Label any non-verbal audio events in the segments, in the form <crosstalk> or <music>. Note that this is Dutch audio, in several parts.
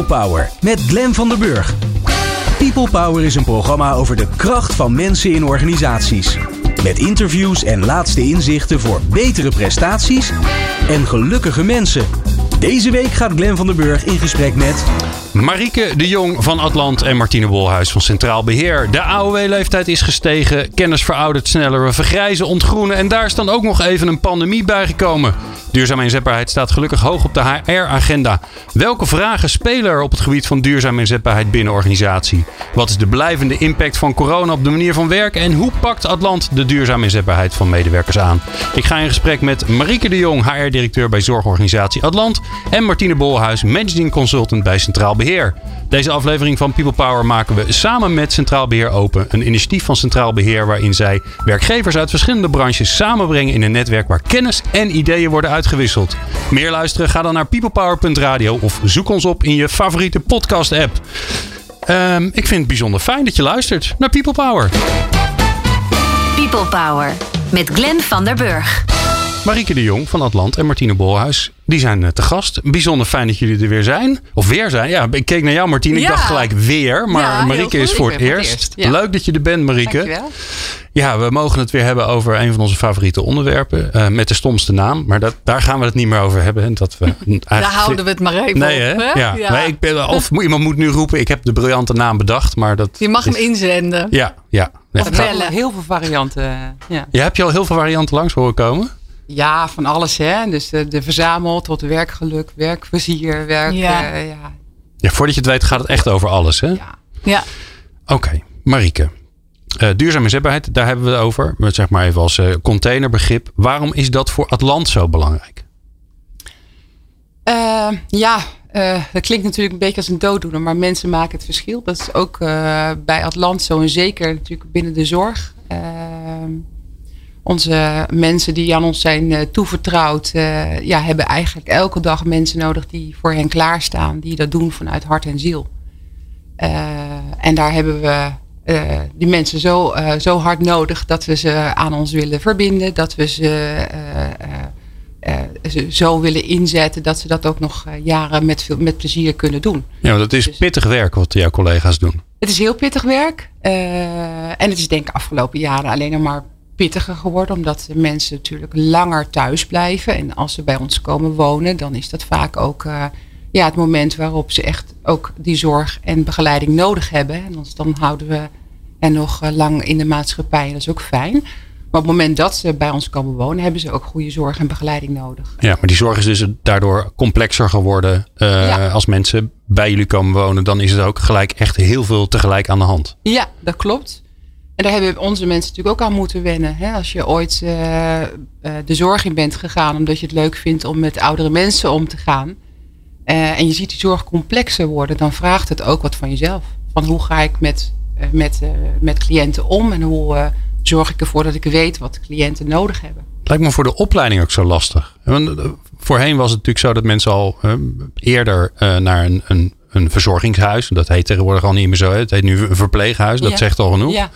People Power met Glen van der Burg. People Power is een programma over de kracht van mensen in organisaties. Met interviews en laatste inzichten voor betere prestaties en gelukkige mensen. Deze week gaat Glen van der Burg in gesprek met Marieke de Jong van Atlant en Martine Bolhuis van Centraal Beheer. De AOW-leeftijd is gestegen, kennis veroudert sneller, we vergrijzen, ontgroenen en daar is dan ook nog even een pandemie bijgekomen. Duurzame inzetbaarheid staat gelukkig hoog op de HR-agenda. Welke vragen spelen er op het gebied van duurzame inzetbaarheid binnen organisatie? Wat is de blijvende impact van corona op de manier van werken en hoe pakt Atlant de duurzame inzetbaarheid van medewerkers aan? Ik ga in gesprek met Marieke de Jong, HR-directeur bij zorgorganisatie Atlant en Martine Bolhuis, managing consultant bij Centraal Beheer. Deze aflevering van People Power maken we samen met Centraal Beheer Open. Een initiatief van Centraal Beheer waarin zij werkgevers uit verschillende branches samenbrengen in een netwerk waar kennis en ideeën worden uitgewisseld. Meer luisteren? Ga dan naar peoplepower.radio of zoek ons op in je favoriete podcast app. Ehm, ik vind het bijzonder fijn dat je luistert naar People Power. People Power met Glenn van der Burg. Marieke de Jong van Atlant en Martine Bolhuis, die zijn eh, te gast. Bijzonder fijn dat jullie er weer zijn. Of weer zijn. Ja, ik keek naar jou Martine, ik Ja. dacht gelijk weer. Maar Ja, Marieke is voor het ben voor het eerst. eerst, ja. Leuk dat je er bent Marieke. Dankjewel. Ja, we mogen het weer hebben over een van onze favoriete onderwerpen. eh, met de stomste naam. Maar dat, daar gaan we het niet meer over hebben. En Dat we <laughs> eigenlijk Daar houden we het maar even Nee, hè? op. Ja. Nee, ik ben, of iemand moet nu roepen: ik heb de briljante naam bedacht. Maar dat. Je mag hem inzenden. Ja, ja. Nee, Of bellen. Heel veel varianten. Ja. Ja, heb je al heel veel varianten langs horen komen? Ja, van alles. Hè? Dus de, de verzamel tot werkgeluk, werkplezier, werk. Ja. eh, ja. Ja, voordat je het weet gaat het echt over alles. Hè? Ja. Ja. Oké, Marieke. Eh duurzame inzetbaarheid, daar hebben we het over. Met zeg maar even als eh, containerbegrip. Waarom is dat voor Atlant zo belangrijk? Eh, ja, eh, dat klinkt natuurlijk een beetje als een dooddoener, maar mensen maken het verschil. Dat is ook eh, bij Atlant zo en zeker natuurlijk binnen de zorg. Onze mensen die aan ons zijn eh, toevertrouwd, eh, ja, hebben eigenlijk elke dag mensen nodig die voor hen klaarstaan, die dat doen vanuit hart en ziel. Eh, en daar hebben we die mensen zo, zo hard nodig dat we ze aan ons willen verbinden, dat we ze ze zo willen inzetten dat ze dat ook nog jaren met, veel, met plezier kunnen doen. Ja, het is Dus- pittig werk wat jouw collega's doen. Het is heel pittig werk. en het is denk ik afgelopen jaren alleen nog maar pittiger geworden. Omdat de mensen natuurlijk langer thuis blijven. En als ze bij ons komen wonen, dan is dat vaak ook eh, ja, het moment waarop ze echt ook die zorg en begeleiding nodig hebben. En anders dan houden we hen nog eh, lang in de maatschappij. En dat is ook fijn. Maar op het moment dat ze bij ons komen wonen, hebben ze ook goede zorg en begeleiding nodig. Ja, maar die zorg is dus daardoor complexer geworden. Eh, Ja. Als mensen bij jullie komen wonen, dan is het ook gelijk echt heel veel tegelijk aan de hand. Ja, dat klopt. En daar hebben onze mensen natuurlijk ook aan moeten wennen. Hè? Als je ooit eh, eh, de zorg in bent gegaan omdat je het leuk vindt om met oudere mensen om te gaan. eh, en je ziet die zorg complexer worden, dan vraagt het ook wat van jezelf. Van hoe ga ik met, met, met cliënten om en hoe zorg ik ervoor dat ik weet wat cliënten nodig hebben. Lijkt me voor de opleiding ook zo lastig. Want voorheen was het natuurlijk zo dat mensen al eerder naar een, een, een verzorgingshuis. Dat heet tegenwoordig al niet meer zo. Het heet nu een verpleeghuis. Dat Ja. zegt al genoeg. Ja,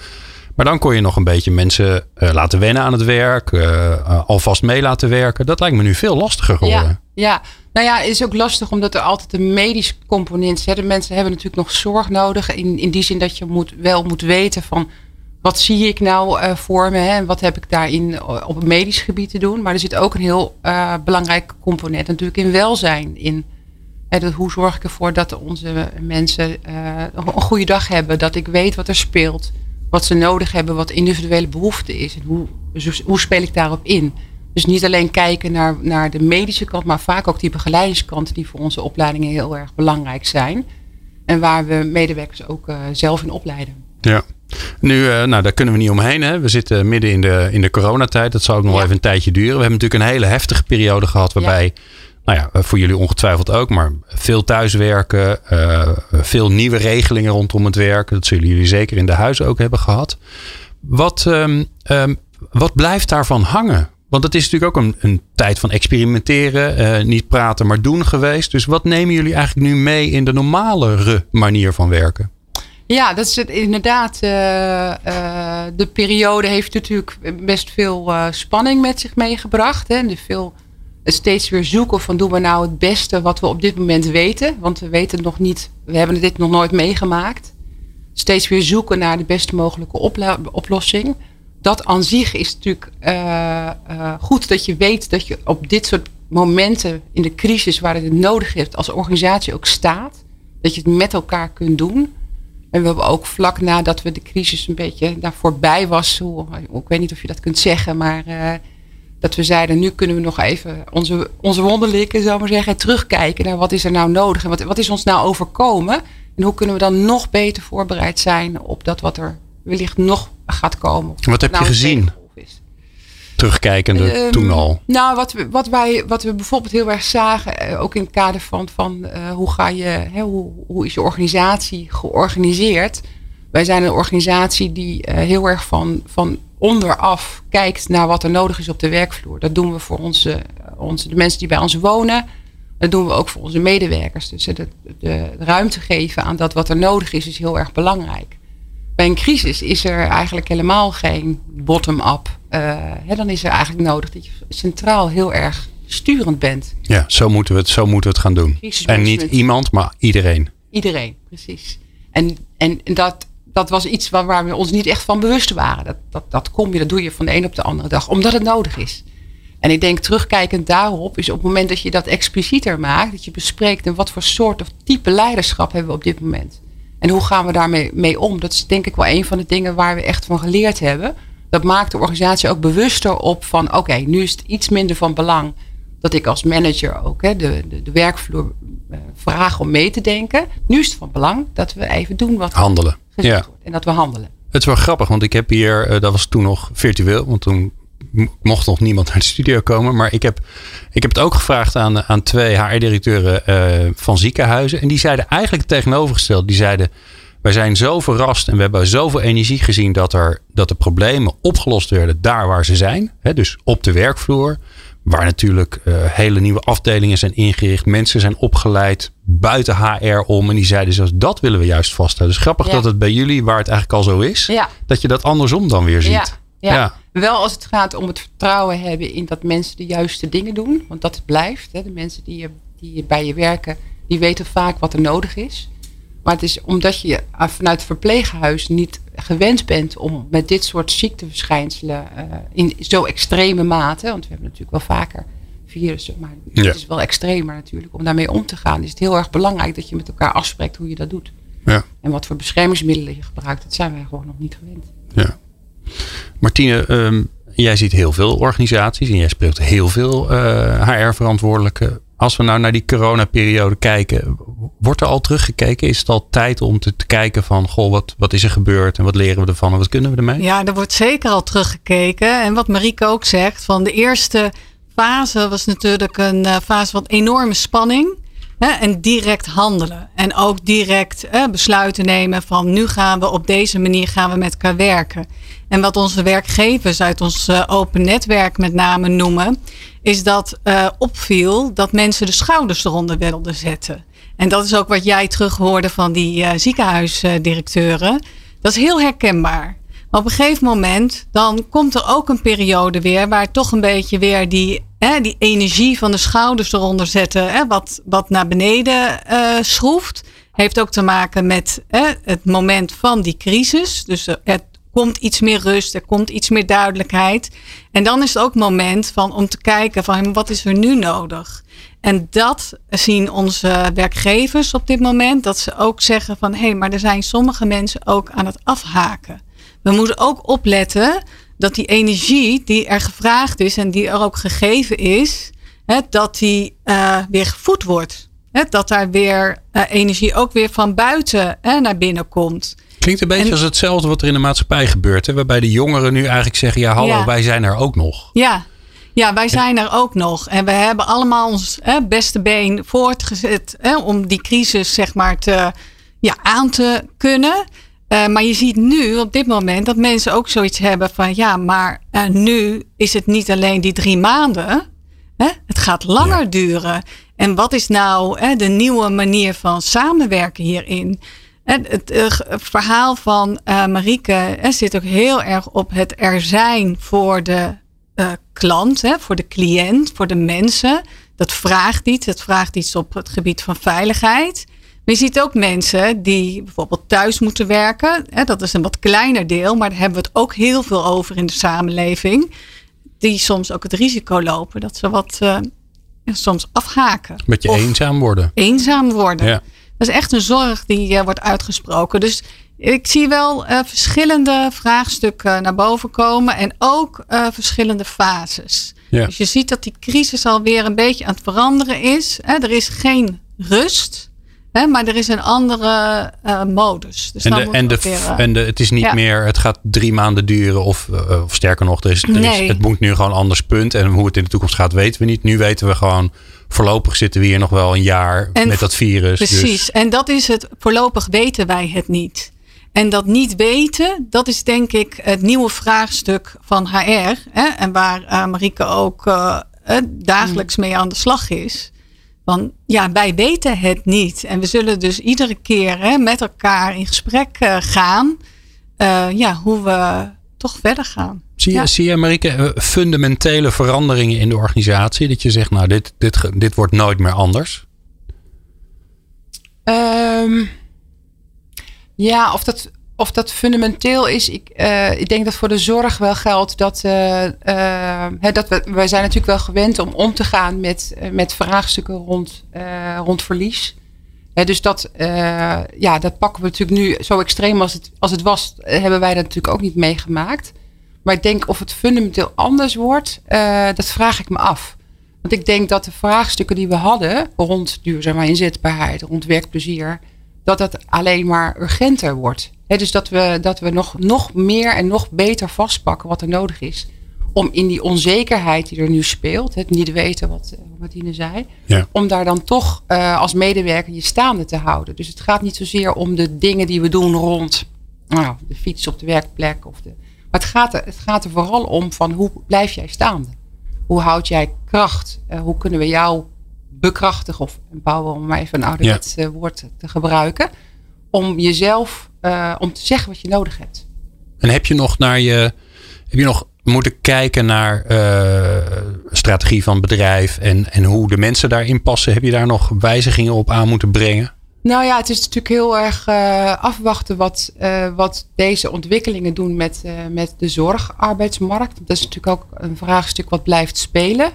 Maar dan kon je nog een beetje mensen eh, laten wennen aan het werk. eh, eh, alvast mee laten werken. Dat lijkt me nu veel lastiger geworden. Ja, ja, nou ja, het is ook lastig omdat er altijd een medisch component zit. De mensen hebben natuurlijk nog zorg nodig. In, in die zin dat je moet, wel moet weten van wat zie ik nou voor me hè, en wat heb ik daarin op het medisch gebied te doen. Maar er zit ook een heel belangrijk component natuurlijk in welzijn. In hè, dat, hoe zorg ik ervoor dat onze mensen een goede dag hebben. Dat ik weet wat er speelt. Wat ze nodig hebben, wat individuele behoefte is. En hoe, dus hoe speel ik daarop in? Dus niet alleen kijken naar, naar de medische kant, maar vaak ook die begeleidingskant die voor onze opleidingen heel erg belangrijk zijn. En waar we medewerkers ook eh, zelf in opleiden. Ja. Nu, eh, nou, daar kunnen we niet omheen. Hè? We zitten midden in de, in de coronatijd. Dat zal ook nog Ja. even een tijdje duren. We hebben natuurlijk een hele heftige periode gehad. Waarbij, nou ja, voor jullie ongetwijfeld ook. Maar veel thuiswerken. eh, veel nieuwe regelingen rondom het werk. Dat zullen jullie zeker in de huizen ook hebben gehad. Wat, ehm, ehm, wat blijft daarvan hangen? Want het is natuurlijk ook een, een tijd van experimenteren. eh, niet praten, maar doen geweest. Dus wat nemen jullie eigenlijk nu mee in de normalere manier van werken? Ja, dat is het inderdaad. eh, de periode heeft natuurlijk best veel spanning met zich meegebracht. Hè. En veel steeds weer zoeken van doen we nou het beste wat we op dit moment weten. Want we weten het nog niet, we hebben dit nog nooit meegemaakt. Steeds weer zoeken naar de best mogelijke oplossing. Dat aan zich is natuurlijk uh, uh, goed dat je weet dat je op dit soort momenten in de crisis waar het nodig heeft als organisatie ook staat. Dat je het met elkaar kunt doen. En we hebben ook vlak nadat we de crisis een beetje daar voorbij was. Hoe, ik weet niet of je dat kunt zeggen, maar uh, dat we zeiden, nu kunnen we nog even onze, onze wonderlijke, zou maar zeggen, terugkijken naar wat is er nou nodig en wat, wat is ons nou overkomen. En hoe kunnen we dan nog beter voorbereid zijn op dat wat er wellicht nog gaat komen. Wat heb nou je gezien? Terugkijkende Ehm, toen al. Nou, wat we, wat, wij, wat we bijvoorbeeld heel erg zagen, eh, ook in het kader van, van eh, hoe, ga je, hè, hoe, hoe is je organisatie georganiseerd. Wij zijn een organisatie die eh, heel erg van, van onderaf kijkt naar wat er nodig is op de werkvloer. Dat doen we voor onze, onze, de mensen die bij ons wonen. Dat doen we ook voor onze medewerkers. Dus de, de ruimte geven aan dat wat er nodig is, is heel erg belangrijk. Bij een crisis is er eigenlijk helemaal geen bottom-up. Uh, dan is er eigenlijk nodig dat je centraal heel erg sturend bent. Ja, zo moeten we het, zo moeten we het gaan doen. En niet iemand, maar iedereen. Iedereen, precies. En, en dat, dat was iets waar, we ons niet echt van bewust waren. Dat, dat, dat kom je, dat doe je van de een op de andere dag, omdat het nodig is. En ik denk terugkijkend daarop is op het moment dat je dat explicieter maakt, dat je bespreekt en wat voor soort of type leiderschap hebben we op dit moment. En hoe gaan we daarmee mee om? Dat is denk ik wel een van de dingen waar we echt van geleerd hebben. Dat maakt de organisatie ook bewuster op van oké, nu is het iets minder van belang dat ik als manager ook hè, de, de, de werkvloer uh, vraag om mee te denken. Nu is het van belang dat we even doen wat handelen. Ja. wordt en dat we handelen. Het is wel grappig, want ik heb hier, uh, dat was toen nog virtueel, want toen mocht nog niemand naar de studio komen. Maar ik heb, ik heb het ook gevraagd aan, aan twee HR-directeuren uh, van ziekenhuizen. En die zeiden eigenlijk het tegenovergestelde. Die zeiden, wij zijn zo verrast en we hebben zoveel energie gezien dat, er, dat de problemen opgelost werden daar waar ze zijn. Hè, dus op de werkvloer. Waar natuurlijk uh, hele nieuwe afdelingen zijn ingericht. Mensen zijn opgeleid buiten HR om. En die zeiden zelfs dat willen we juist vasthouden. Dus grappig Ja. dat het bij jullie, waar het eigenlijk al zo is. Ja. Dat je dat andersom dan weer ziet. Ja, ja. Ja. Wel als het gaat om het vertrouwen hebben in dat mensen de juiste dingen doen. Want dat blijft. Hè. De mensen die, je, die bij je werken, die weten vaak wat er nodig is. Maar het is omdat je eh, vanuit het verpleeghuis niet gewend bent om met dit soort ziekteverschijnselen uh, in zo extreme mate, want we hebben natuurlijk wel vaker virussen, maar Ja. het is wel extremer natuurlijk, om daarmee om te gaan. Is het heel erg belangrijk dat je met elkaar afspreekt hoe je dat doet. Ja. En wat voor beschermingsmiddelen je gebruikt, dat zijn wij gewoon nog niet gewend. Ja. Martine, ehm, jij ziet heel veel organisaties en jij speelt heel veel eh, HR-verantwoordelijken. Als we nou naar die coronaperiode kijken, wordt er al teruggekeken? Is het al tijd om te, kijken van, goh, wat, wat is er gebeurd en wat leren we ervan en wat kunnen we ermee? Ja, er wordt zeker al teruggekeken. En wat Marieke ook zegt, van de eerste fase was natuurlijk een uh, fase van enorme spanning. Hè, en direct handelen. En ook direct hè, besluiten nemen van nu gaan we op deze manier gaan we met elkaar werken. En wat onze werkgevers uit ons uh, open netwerk met name noemen, is dat uh, opviel dat mensen de schouders eronder wilden zetten. En dat is ook wat jij terug hoorde van die uh, ziekenhuisdirecteuren. Dat is heel herkenbaar. Op een gegeven moment, dan komt er ook een periode weer waar toch een beetje weer die, hè, die energie van de schouders eronder zetten, hè, wat, wat naar beneden uh, schroeft. Heeft ook te maken met hè, het moment van die crisis. Dus er komt iets meer rust, er komt iets meer duidelijkheid. En dan is het ook moment van, om te kijken van wat is er nu nodig. En dat zien onze werkgevers op dit moment. Dat ze ook zeggen van hé, hey, maar er zijn sommige mensen ook aan het afhaken. We moeten ook opletten dat die energie die er gevraagd is en die er ook gegeven is, hè, dat die uh, weer gevoed wordt. Hè, dat daar weer uh, energie ook weer van buiten hè, naar binnen komt. Klinkt een beetje en, als hetzelfde wat er in de maatschappij gebeurt. Hè? Waarbij de jongeren nu eigenlijk zeggen: ja, hallo, ja. wij zijn er ook nog. Ja. Ja, wij zijn er ook nog. En we hebben allemaal ons hè, beste been voortgezet hè, om die crisis zeg maar te, ja, aan te kunnen. Uh, maar je ziet nu op dit moment dat mensen ook zoiets hebben van ja, maar uh, nu is het niet alleen die drie maanden. Hè? Het gaat langer ja. duren. En wat is nou hè, de nieuwe manier van samenwerken hierin? Het, het, het verhaal van uh, Marieke zit ook heel erg op het er zijn voor de klant, hè, voor de cliënt, voor de mensen. Dat vraagt iets. Het vraagt iets op het gebied van veiligheid. Maar je ziet ook mensen die bijvoorbeeld thuis moeten werken. Hè, dat is een wat kleiner deel, maar daar hebben we het ook heel veel over in de samenleving. Die soms ook het risico lopen dat ze wat uh, soms afhaken. Met je eenzaam worden. Eenzaam worden. Ja. Dat is echt een zorg die uh, wordt uitgesproken. Dus ik zie wel uh, verschillende vraagstukken naar boven komen en ook verschillende fases. Ja. Dus je ziet dat die crisis alweer een beetje aan het veranderen is. Hè? Er is geen rust. Hè, maar er is een andere uh, modus. Dus en, de, en, de, weer, en de, het is niet ja. meer, het gaat drie maanden duren. Of, uh, of sterker nog, er is, er nee. is, het moet nu gewoon anders punt. En hoe het in de toekomst gaat, weten we niet. Nu weten we gewoon, voorlopig zitten we hier nog wel een jaar en, met dat virus. Precies, dus. en dat is het. Voorlopig weten wij het niet. En dat niet weten, dat is denk ik het nieuwe vraagstuk van HR. Hè, en waar Marieke ook dagelijks mee aan de slag is. Want ja, wij weten het niet. En we zullen dus iedere keer hè, met elkaar in gesprek uh, gaan. Uh, ja, hoe we toch verder gaan. Zie je, ja. zie je Marike, fundamentele veranderingen in de organisatie? Dat je zegt, nou, dit, dit, dit wordt nooit meer anders? Um, ja, of dat of dat fundamenteel is, ik, uh, ik denk dat voor de zorg wel geldt dat, uh, uh, dat we, wij zijn natuurlijk wel gewend om om te gaan met, met vraagstukken rond, rond verlies. dus dat, ja, dat pakken we natuurlijk nu zo extreem als het, als het was, hebben wij dat natuurlijk ook niet meegemaakt. Maar ik denk of het fundamenteel anders wordt, dat vraag ik me af. Want ik denk dat de vraagstukken die we hadden rond duurzame inzetbaarheid, rond werkplezier, dat dat alleen maar urgenter wordt. He, dus dat we, dat we nog, nog meer en nog beter vastpakken wat er nodig is. Om in die onzekerheid die er nu speelt, het niet weten wat uh, Martine zei, ja. om daar dan toch uh, als medewerker je staande te houden. Dus het gaat niet zozeer om de dingen die we doen rond nou, de fiets op de werkplek. Of de, maar het gaat, er, het gaat er vooral om van hoe blijf jij staande? Hoe houd jij kracht? Uh, hoe kunnen we jou bekrachtigen of empoweren, om maar even een ouderwets ja. woord te gebruiken. Om jezelf uh, om te zeggen wat je nodig hebt. En heb je nog naar je. Heb je nog moeten kijken naar uh, strategie van bedrijf en, en hoe de mensen daarin passen? Heb je daar nog wijzigingen op aan moeten brengen? Nou ja, het is natuurlijk heel erg uh, afwachten wat, uh, wat deze ontwikkelingen doen met, uh, met de zorgarbeidsmarkt. Dat is natuurlijk ook een vraagstuk wat blijft spelen.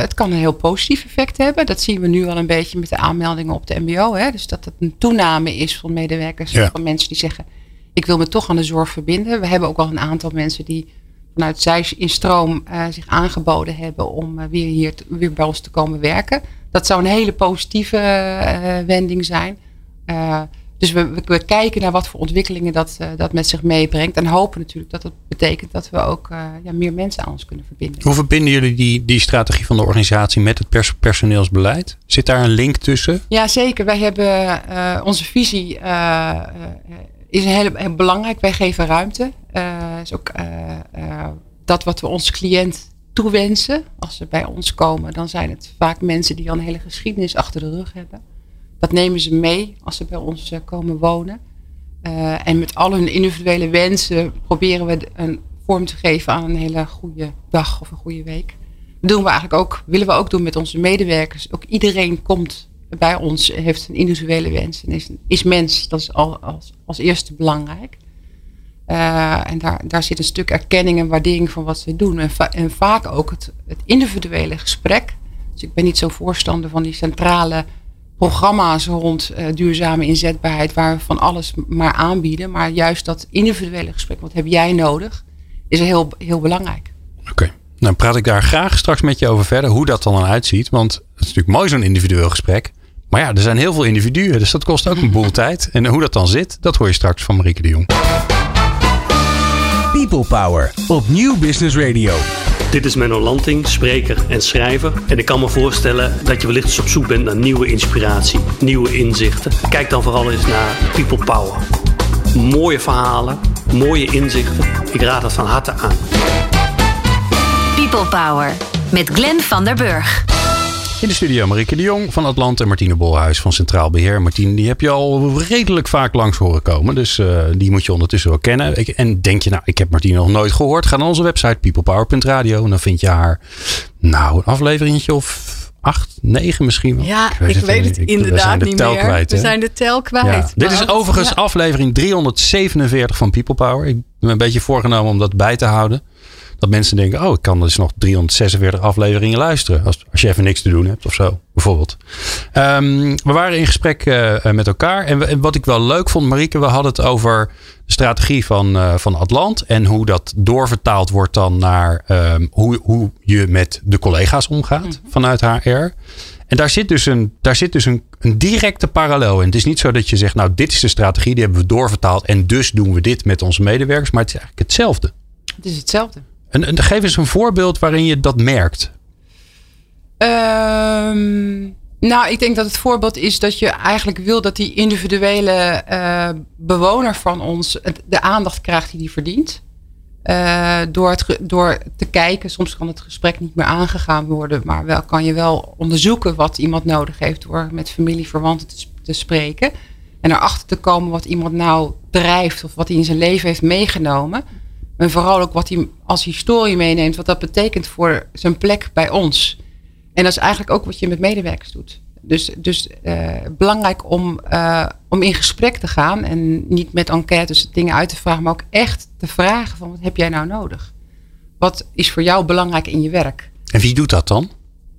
het kan een heel positief effect hebben. Dat zien we nu al een beetje met de aanmeldingen op de MBO. Hè? Dus dat het een toename is van medewerkers, ja. van mensen die zeggen: Ik wil me toch aan de zorg verbinden. We hebben ook al een aantal mensen die vanuit zij in stroom zich aangeboden hebben om weer hier te, weer bij ons te komen werken. Dat zou een hele positieve uh, wending zijn. Uh, dus we, we, kijken naar wat voor ontwikkelingen dat, uh, dat met zich meebrengt. En hopen natuurlijk dat dat betekent dat we ook ja, meer mensen aan ons kunnen verbinden. Hoe verbinden jullie die, die strategie van de organisatie met het pers personeelsbeleid? Zit daar een link tussen? Ja, zeker. Wij hebben onze visie is heel, heel, belangrijk. Wij geven ruimte. is ook dat wat we onze cliënt toewensen. Als ze bij ons komen, dan zijn het vaak mensen die al een hele geschiedenis achter de rug hebben. Dat nemen ze mee als ze bij ons eh, komen wonen. Uh, en met al hun individuele wensen proberen we een vorm te geven aan een hele goede dag of een goede week. Dat doen we eigenlijk ook, willen we ook doen met onze medewerkers. Ook iedereen komt bij ons, heeft een individuele wens en is, is mens. Dat is al als, als eerste belangrijk. Uh, en daar, daar zit een stuk erkenning en waardering van wat ze doen. En, va en vaak ook het, het, individuele gesprek. Dus ik ben niet zo voorstander van die centrale programma's rond uh, duurzame inzetbaarheid, waar we van alles maar aanbieden. Maar juist dat individuele gesprek, wat heb jij nodig, is heel, heel belangrijk. Oké. Okay. Nou, praat ik daar graag straks met je over verder, hoe dat dan uitziet. Want het is natuurlijk mooi zo'n individueel gesprek. Maar ja, er zijn heel veel individuen, dus dat kost ook een boel <laughs> tijd. En hoe dat dan zit, dat hoor je straks van Marieke de Jong. People Power op Nieuw Business Radio. Dit is Menno Lanting, spreker en schrijver. En ik kan me voorstellen dat je wellicht eens op zoek bent naar nieuwe inspiratie, nieuwe inzichten. Kijk dan vooral eens naar People Power. Mooie verhalen, mooie inzichten. Ik raad het van harte aan. People Power met Glenn van der Burg. In de studio Marieke de Jong van Atlant en Martine Bolhuis van Centraal Beheer. Martine, die heb je al redelijk vaak langs horen komen. Dus uh, die moet je ondertussen wel kennen. Ik, en denk je, nou, ik heb Martine nog nooit gehoord. Ga naar onze website peoplepower.radio. En dan vind je haar, nou, een afleveringetje of acht, negen misschien wel. Ja, ik weet, ik weet het, inderdaad niet meer. Kwijt, we zijn de tel kwijt. Ja. Dit is overigens ja. aflevering 347 van People Power. Ik ben een beetje voorgenomen om dat bij te houden. Dat mensen denken, oh, ik kan dus nog 346 afleveringen luisteren. Als, als je even niks te doen hebt of zo, bijvoorbeeld. Um, we waren in gesprek uh, met elkaar. En, en, wat ik wel leuk vond, Marieke, we hadden het over de strategie van, uh, van Atlant. En hoe dat doorvertaald wordt dan naar um, hoe, hoe je met de collega's omgaat mm. vanuit HR. En daar zit dus, een, daar zit dus een, een directe parallel in. Het is niet zo dat je zegt, nou, dit is de strategie, die hebben we doorvertaald. En dus doen we dit met onze medewerkers. Maar het is eigenlijk hetzelfde. Het is hetzelfde. Geef eens een voorbeeld waarin je dat merkt. Um, nou, ik denk dat het voorbeeld is dat je eigenlijk wil dat die individuele uh, bewoner van ons de aandacht krijgt die hij verdient. Uh, door, door te kijken, soms kan het gesprek niet meer aangegaan worden, maar wel kan je wel onderzoeken wat iemand nodig heeft door met familie, verwanten te, te spreken. En erachter te komen wat iemand nou drijft of wat hij in zijn leven heeft meegenomen. En vooral ook wat hij als historie meeneemt, wat dat betekent voor zijn plek bij ons. En dat is eigenlijk ook wat je met medewerkers doet. Dus, dus uh, belangrijk om, uh, om in gesprek te gaan en niet met enquêtes dingen uit te vragen, maar ook echt te vragen van wat heb jij nou nodig? Wat is voor jou belangrijk in je werk? En wie doet dat dan?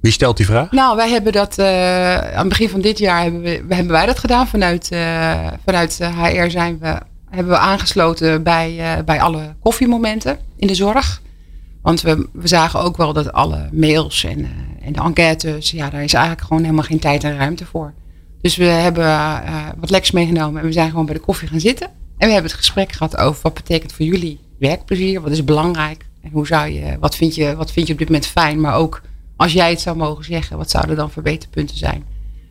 Wie stelt die vraag? Nou, wij hebben dat uh, aan het begin van dit jaar hebben, we, hebben wij dat gedaan. Vanuit, vanuit HR zijn we hebben we aangesloten bij, uh, bij alle koffiemomenten in de zorg. Want we, we zagen ook wel dat alle mails en, uh, en de enquêtes, ja, daar is eigenlijk gewoon helemaal geen tijd en ruimte voor. Dus we hebben uh, wat leks meegenomen en we zijn gewoon bij de koffie gaan zitten. En we hebben het gesprek gehad over wat betekent voor jullie werkplezier, wat is belangrijk en hoe zou je, wat vind je, wat vind je op dit moment fijn, maar ook als jij het zou mogen zeggen, wat zouden dan verbeterpunten zijn?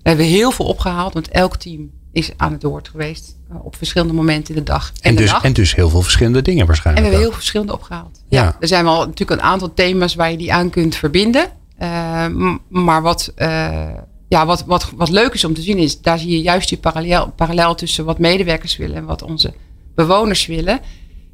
We hebben heel veel opgehaald, want elk team is aan het woord geweest. Eh, op verschillende momenten in de dag en, en de dus, nacht. En dus heel veel verschillende dingen waarschijnlijk. En we hebben heel veel verschillende opgehaald. Ja. ja. Er zijn wel natuurlijk een aantal thema's waar je die aan kunt verbinden. Uh, maar wat, uh, ja, wat, wat, wat leuk is om te zien is, daar zie je juist die parallel, parallel tussen wat medewerkers willen en wat onze bewoners willen.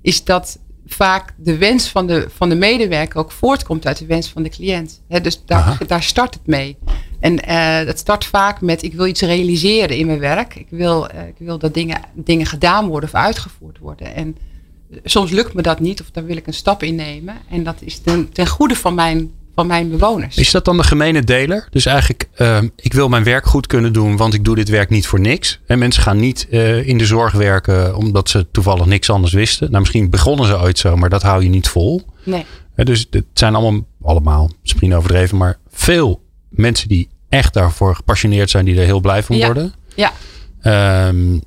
Is dat vaak de wens van de, van de medewerker ook voortkomt uit de wens van de cliënt. He, dus daar, daar start het mee. En uh, dat start vaak met ik wil iets realiseren in mijn werk. Ik wil, uh, ik wil dat dingen, dingen gedaan worden of uitgevoerd worden. En soms lukt me dat niet of daar wil ik een stap in nemen. En dat is ten, ten goede van mijn, van mijn bewoners. Is dat dan de gemene deler? Dus eigenlijk, uh, ik wil mijn werk goed kunnen doen, want ik doe dit werk niet voor niks. En mensen gaan niet in de zorg werken omdat ze toevallig niks anders wisten. Nou, misschien begonnen ze ooit zo, maar dat hou je niet vol. Nee. dus het zijn allemaal, allemaal, misschien overdreven, maar veel mensen die echt daarvoor gepassioneerd zijn, die er heel blij van ja. worden. Ja. Um,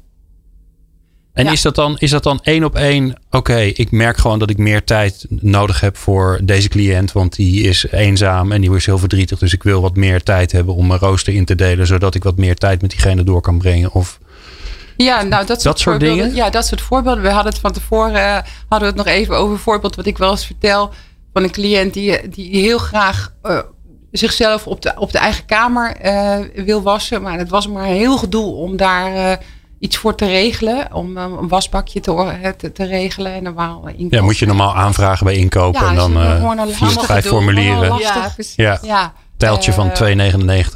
en ja. is, dat dan, is dat dan één op één? Oké, okay, ik merk gewoon dat ik meer tijd nodig heb voor deze cliënt. Want die is eenzaam en die is heel verdrietig. Dus ik wil wat meer tijd hebben om mijn rooster in te delen. Zodat ik wat meer tijd met diegene door kan brengen. Of ja, nou, dat, dat soort dingen. Ja, dat soort voorbeelden. We hadden het van tevoren uh, hadden we het nog even over een voorbeeld wat ik wel eens vertel. Van een cliënt die, die heel graag uh, zichzelf op de, op de eigen kamer uh, wil wassen. Maar het was maar heel gedoe om daar iets voor te regelen. Om um, een wasbakje te, te, te, regelen en normaal inkopen. Ja, moet je normaal aanvragen bij inkopen. Ja, en dan uh, vier of vijf formulieren. Lastig, ja, ja. ja. Teltje van 2,99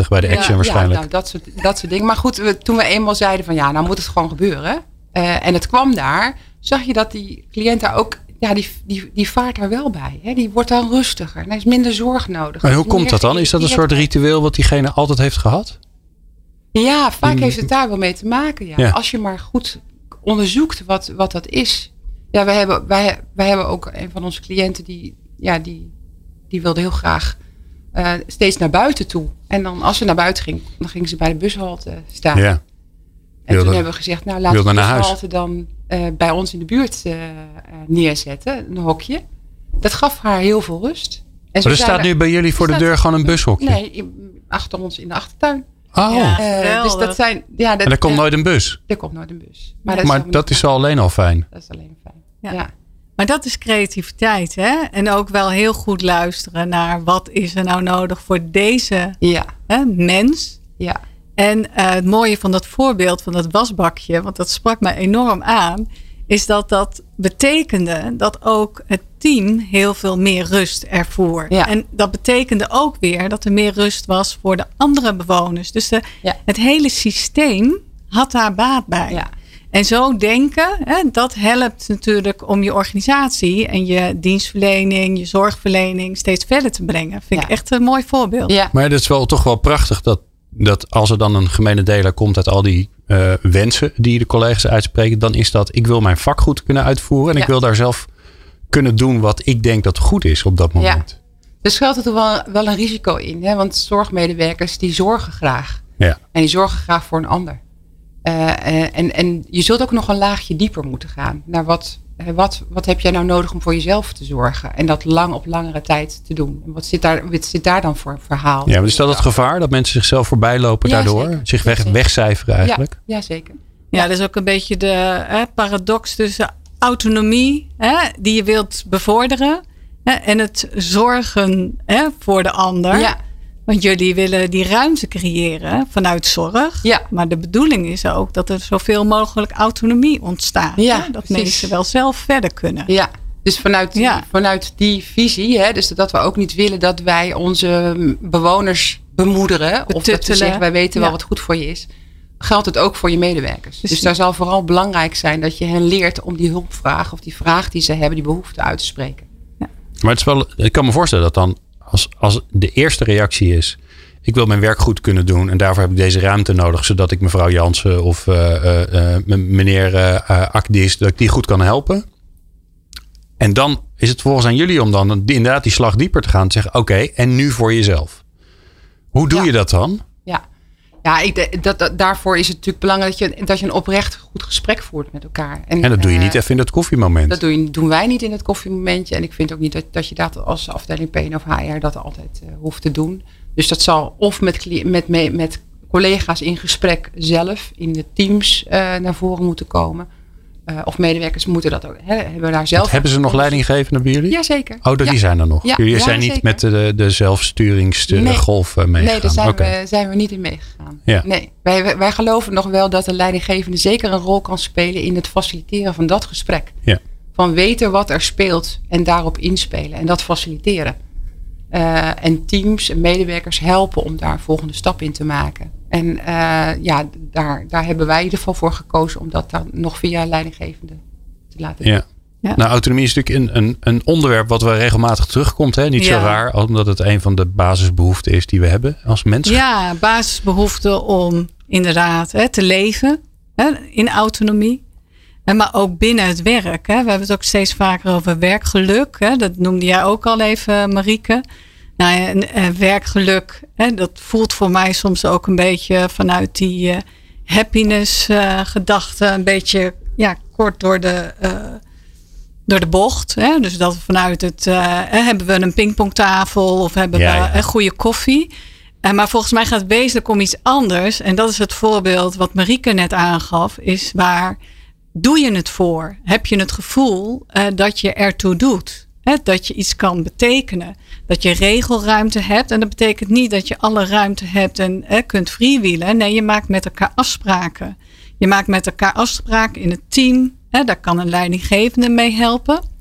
bij de Action waarschijnlijk. Ja, nou, dat, soort, dat soort dingen. Maar goed, we, toen we eenmaal zeiden van ja, nou moet het gewoon gebeuren. en het kwam daar, zag je dat die cliënt daar ook ja, die, die, die vaart er wel bij. Hè? Die wordt dan rustiger. En er is minder zorg nodig. Maar hoe komt dat dan? Is dat een soort ritueel wat diegene altijd heeft gehad? Ja, vaak heeft het daar wel mee te maken. Ja. ja. Als je maar goed onderzoekt wat, wat dat is. Ja, wij hebben, wij, wij hebben ook een van onze cliënten die, ja, die, die wilde heel graag uh, steeds naar buiten toe. En dan als ze naar buiten ging, dan ging ze bij de bushalte staan. Ja. En wilde, toen hebben we gezegd, nou laten we de bushalte dan uh, bij ons in de buurt uh, neerzetten, een hokje. Dat gaf haar heel veel rust. En maar er staat nu bij jullie voor de deur gewoon een bushokje? Nee, achter ons in de achtertuin. Oh. Ja, uh, dus dat zijn, ja, dat, en er komt nooit een bus? Er komt nooit een bus. Maar dat, maar is, dat is al alleen al fijn. Dat is alleen fijn, ja. ja. Maar dat is creativiteit, hè? En ook wel heel goed luisteren naar wat is er nou nodig voor deze Ja, hè, mens. ja. En eh, het mooie van dat voorbeeld van dat wasbakje, want dat sprak mij enorm aan, is dat dat betekende dat ook het team heel veel meer rust ervoor. Ja. En dat betekende ook weer dat er meer rust was voor de andere bewoners. Dus de, Ja. het hele systeem had daar baat bij. Ja. En zo denken, hè, dat helpt natuurlijk om je organisatie en je dienstverlening, je zorgverlening steeds verder te brengen. Vind ik echt een mooi voorbeeld. ja. Maar het is wel toch wel prachtig dat, dat als er dan een gemene deler komt uit al die eh, wensen die de collega's uitspreken, dan is dat ik wil mijn vak goed kunnen uitvoeren en ik Ja. wil daar zelf kunnen doen wat ik denk dat goed is op dat moment. Er schuilt er wel, wel een risico in. Hè? Want zorgmedewerkers die zorgen graag. Ja. En die zorgen graag voor een ander. Eh, eh, en, en je zult ook nog een laagje dieper moeten gaan. Naar wat, wat, wat heb jij nou nodig om voor jezelf te zorgen? En dat lang op langere tijd te doen. En wat zit daar, wat zit daar dan voor een verhaal? Ja, maar is dat het gevaar dat mensen zichzelf voorbij lopen Ja, daardoor? zeker. Zich weg, wegcijferen eigenlijk? Ja, ja, zeker. Ja, dat is ook een beetje de hè, paradox tussen autonomie, hè, die je wilt bevorderen, hè, en het zorgen hè, voor de ander. Ja, Want jullie willen die ruimte creëren vanuit zorg. Ja. Maar de bedoeling is ook dat er zoveel mogelijk autonomie ontstaat. Ja, hè, dat precies. mensen wel zelf verder kunnen. ja. Dus vanuit, die- Ja. vanuit die visie, hè, dus dat we ook niet willen dat wij onze bewoners bemoederen. Of dat we Betuttelen. zeggen, wij weten wel Ja. wat goed voor je is. Geldt het ook voor je medewerkers. Precies. Dus daar zal vooral belangrijk zijn dat je hen leert om die hulpvraag of die vraag die ze hebben, die behoefte uit te spreken. Maar het is wel, ik kan me voorstellen dat dan als, als de eerste reactie is. Ik wil mijn werk goed kunnen doen en daarvoor heb ik deze ruimte nodig. Zodat ik mevrouw Jansen of eh, eh, eh, meneer eh, Akdis, dat ik die goed kan helpen. En dan is het volgens aan jullie om dan inderdaad die slag dieper te gaan. Te zeggen, oké, en nu voor jezelf. Hoe doe Ja. je dat dan? Ja, ik, dat, dat, daarvoor is het natuurlijk belangrijk dat je, dat je een oprecht goed gesprek voert met elkaar. En dat doe je eh, niet even in dat koffiemoment. Dat doe je, doen wij niet in het koffiemomentje. En ik vind ook niet dat, dat je dat als afdeling PN of HR dat altijd eh, hoeft te doen. Dus dat zal of met, met, me- met collega's in gesprek zelf in de teams eh, naar voren moeten komen. Eh, of medewerkers moeten dat ook. Hè, hebben daar zelf. Hebben ze nog leidinggevende bij jullie? Jazeker. Oh, die Ja. zijn er nog. Ja, jullie ja, zijn niet zeker. met de, de zelfsturingsgolf Nee. meegegaan? Nee, daar zijn, we, zijn we niet in meegegaan. Ja. Nee, wij, wij- wij geloven nog wel dat de leidinggevende zeker een rol kan spelen in het faciliteren van dat gesprek. Ja. Van weten wat er speelt en daarop inspelen en dat faciliteren. Eh, en teams en medewerkers helpen om daar een volgende stap in te maken. En eh, ja, daar, daar hebben wij in ieder geval voor gekozen om dat dan nog via leidinggevende te laten doen. Ja. Ja. Nou, autonomie is natuurlijk een, een, een onderwerp wat wel regelmatig terugkomt. Hè? Niet zo raar, omdat het een van de basisbehoeften is die we hebben als mens. Ja, basisbehoefte om inderdaad hè, te leven hè, in autonomie. En maar ook binnen het werk. Hè. We hebben het ook steeds vaker over werkgeluk. Hè. Dat noemde jij ook al even, Marieke. Nou en, eh, werkgeluk, hè, dat voelt voor mij soms ook een beetje vanuit die eh, happiness eh. Een beetje ja, kort door de, door de bocht. Hè. Dus dat vanuit het, hebben we een pingpongtafel of hebben Ja, we ja. een goede koffie. Maar volgens mij gaat het wezenlijk om iets anders. En dat is het voorbeeld wat Marieke net aangaf. Is waar doe je het voor? Heb je het gevoel eh, dat je ertoe doet? Hè, dat je iets kan betekenen. Dat je regelruimte hebt. En dat betekent niet dat je alle ruimte hebt en hè, kunt freewheelen. Nee, je maakt met elkaar afspraken. Je maakt met elkaar afspraken in het team. Hè, daar kan een leidinggevende mee helpen.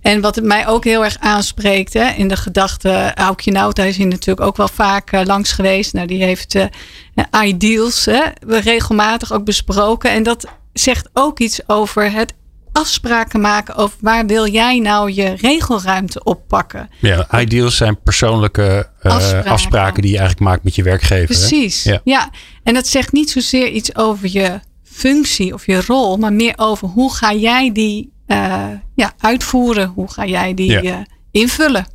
En wat het mij ook heel erg aanspreekt hè, in de gedachte, Aukje Nauta is hier natuurlijk ook wel vaak eh, langs geweest. Nou, die heeft eh, eh, ideals hè, regelmatig ook besproken. En dat zegt ook iets over het afspraken maken over waar wil jij nou je regelruimte oppakken. Ja, ideals zijn persoonlijke eh, afspraken. Afspraken. die je eigenlijk maakt met je werkgever. Precies. Ja. Ja. en dat zegt niet zozeer iets over je functie of je rol, maar meer over hoe ga jij die eh, ja, uitvoeren? Hoe ga jij die Ja. eh, invullen?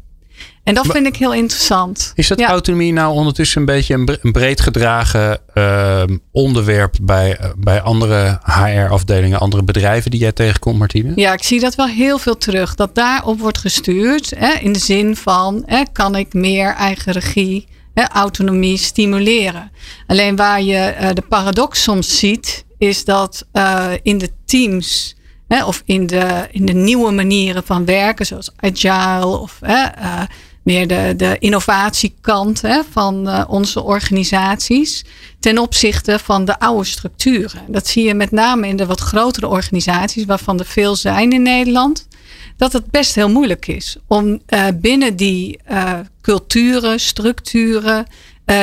En dat Maar- vind ik heel interessant. Is dat ja. autonomie nou ondertussen een beetje een, bre- een breed gedragen ehm, onderwerp bij, eh, bij andere HR-afdelingen, andere bedrijven die jij tegenkomt, Martine? Ja, ik zie dat wel heel veel terug. Dat daarop wordt gestuurd. Hè, in de zin van, hè, kan ik meer eigen regie, hè, autonomie stimuleren. Alleen waar je eh, de paradox soms ziet, is dat eh, in de teams Hè, of in de, in de nieuwe manieren van werken, zoals agile of hè, uh, meer de, de innovatiekant hè, van uh, onze organisaties. Ten opzichte van de oude structuren. Dat zie je met name in de wat grotere organisaties, waarvan er veel zijn in Nederland. Dat het best heel moeilijk is om uh, binnen die culturen, structuren,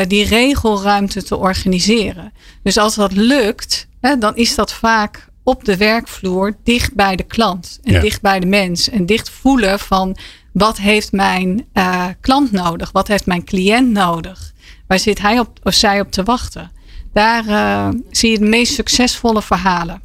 die regelruimte te organiseren. Dus als dat lukt, hè, dan is dat vaak op de werkvloer dicht bij de klant en ja. dicht bij de mens en dicht voelen van wat heeft mijn uh, klant nodig, wat heeft mijn cliënt nodig, waar zit hij op of zij op te wachten. Daar uh, zie je de meest succesvolle verhalen.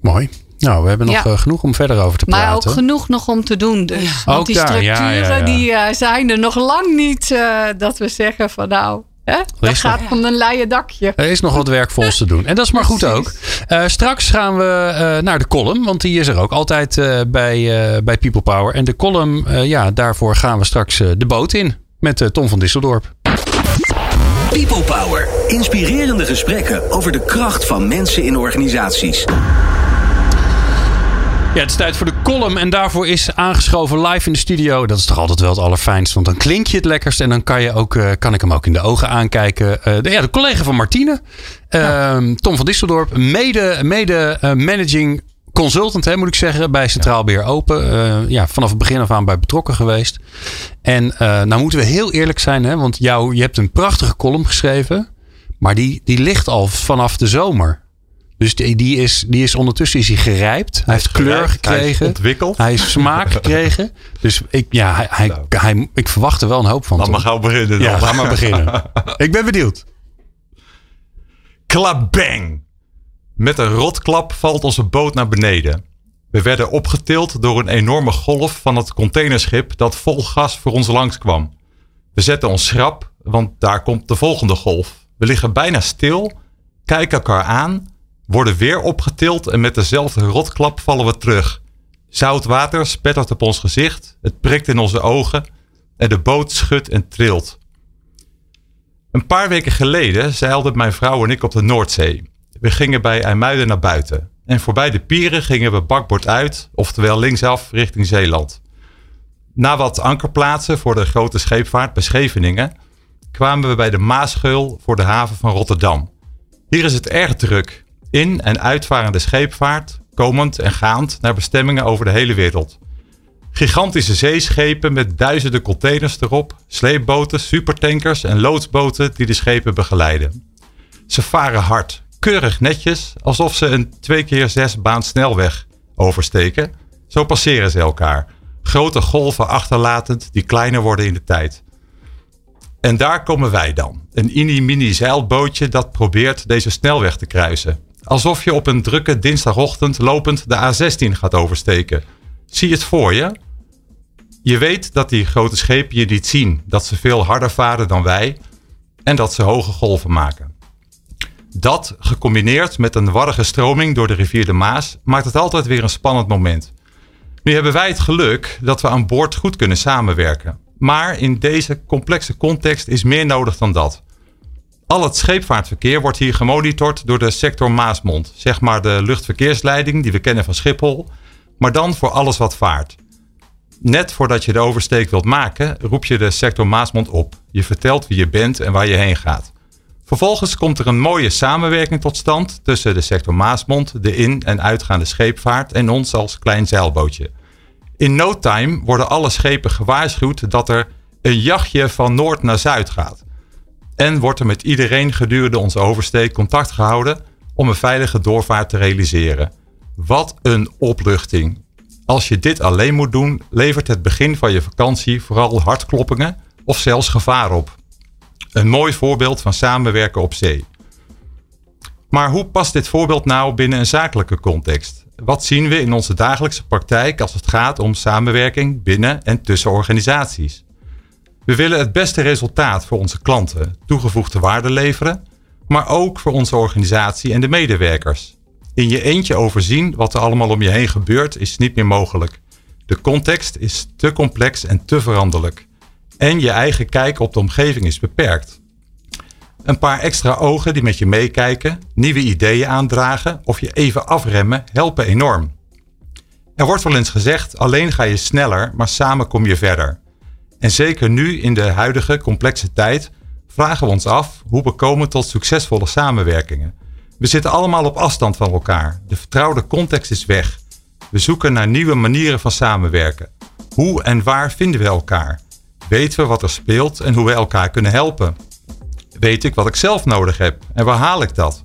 Mooi. Nou, we hebben nog ja. uh, genoeg om verder over te praten. Maar ook genoeg nog om te doen dus. Ja. Want ook die daar, structuren die zijn er nog lang niet dat we zeggen van nou, Hè? Dat gaat van een leien dakje. Er is nog wat werk voor ons te doen. En dat is maar goed ook. Uh, straks gaan we uh, naar de column. Want die is er ook altijd uh, bij, bij People Power. En de column, ja, daarvoor gaan we straks de boot in. Met Tom van Disseldorp. People Power. Inspirerende gesprekken over de kracht van mensen in organisaties. Ja, het is tijd voor de column en daarvoor is aangeschoven live in de studio. Dat is toch altijd wel het allerfijnst, want dan klink je het lekkerst en dan kan, je ook, uh, kan ik hem ook in de ogen aankijken. Uh, de, ja, de collega van Martine, uh, ja. Tom van Disseldorp, mede, mede managing consultant, hè, moet ik zeggen, bij Centraal Beheer Open. ja, vanaf het begin af aan bij betrokken geweest. En nou moeten we heel eerlijk zijn, hè, want jou, je hebt een prachtige column geschreven, maar die, die ligt al vanaf de zomer. Dus die, die, is, die is ondertussen is hij gerijpt. Hij, hij heeft kleur gerijpt, gekregen. Hij ontwikkeld. Hij heeft smaak <laughs> gekregen. Dus ik, ja, hij, hij, nou. hij, ik verwacht er wel een hoop van. Laat maar gauw beginnen dan. Ja, ga maar beginnen. <laughs> ik ben benieuwd. Klabang! Met een rotklap valt onze boot naar beneden. We werden opgetild door een enorme golf van het containerschip dat vol gas voor ons langskwam. We zetten ons schrap, want daar komt de volgende golf. We liggen bijna stil, kijken elkaar aan worden weer opgetild en met dezelfde rotklap vallen we terug. Zout water spettert op ons gezicht, het prikt in onze ogen en de boot schudt en trilt. Een paar weken geleden zeilden mijn vrouw en ik op de Noordzee. We gingen bij IJmuiden naar buiten en voorbij de pieren gingen we bakboord uit, oftewel linksaf richting Zeeland. Na wat ankerplaatsen voor de grote scheepvaart bij Scheveningen kwamen we bij de Maasgeul voor de haven van Rotterdam. Hier is het erg druk in- en uitvarende scheepvaart, komend en gaand naar bestemmingen over de hele wereld. Gigantische zeeschepen met duizenden containers erop, sleepboten, supertankers en loodsboten die de schepen begeleiden. Ze varen hard, keurig netjes, alsof ze een 2 keer 6 baan snelweg oversteken. Zo passeren ze elkaar, grote golven achterlatend die kleiner worden in de tijd. En daar komen wij dan. Een mini-mini zeilbootje dat probeert deze snelweg te kruisen. Alsof je op een drukke dinsdagochtend lopend de A16 gaat oversteken. Zie het voor je? Je weet dat die grote schepen je niet zien, dat ze veel harder varen dan wij en dat ze hoge golven maken. Dat, gecombineerd met een warrige stroming door de rivier de Maas, maakt het altijd weer een spannend moment. Nu hebben wij het geluk dat we aan boord goed kunnen samenwerken. Maar in deze complexe context is meer nodig dan dat. Al het scheepvaartverkeer wordt hier gemonitord door de sector Maasmond. Zeg maar de luchtverkeersleiding die we kennen van Schiphol. Maar dan voor alles wat vaart. Net voordat je de oversteek wilt maken, roep je de sector Maasmond op. Je vertelt wie je bent en waar je heen gaat. Vervolgens komt er een mooie samenwerking tot stand tussen de sector Maasmond, de in- en uitgaande scheepvaart en ons als klein zeilbootje. In no time worden alle schepen gewaarschuwd dat er een jachtje van noord naar zuid gaat. En wordt er met iedereen gedurende onze oversteek contact gehouden om een veilige doorvaart te realiseren. Wat een opluchting. Als je dit alleen moet doen, levert het begin van je vakantie vooral hartkloppingen of zelfs gevaar op. Een mooi voorbeeld van samenwerken op zee. Maar hoe past dit voorbeeld nou binnen een zakelijke context? Wat zien we in onze dagelijkse praktijk als het gaat om samenwerking binnen en tussen organisaties? We willen het beste resultaat voor onze klanten, toegevoegde waarde leveren, maar ook voor onze organisatie en de medewerkers. In je eentje overzien wat er allemaal om je heen gebeurt is niet meer mogelijk. De context is te complex en te veranderlijk. En je eigen kijk op de omgeving is beperkt. Een paar extra ogen die met je meekijken, nieuwe ideeën aandragen of je even afremmen helpen enorm. Er wordt wel eens gezegd, alleen ga je sneller, maar samen kom je verder. En zeker nu in de huidige complexe tijd vragen we ons af hoe we komen tot succesvolle samenwerkingen. We zitten allemaal op afstand van elkaar. De vertrouwde context is weg. We zoeken naar nieuwe manieren van samenwerken. Hoe en waar vinden we elkaar? Weten we wat er speelt en hoe we elkaar kunnen helpen? Weet ik wat ik zelf nodig heb en waar haal ik dat?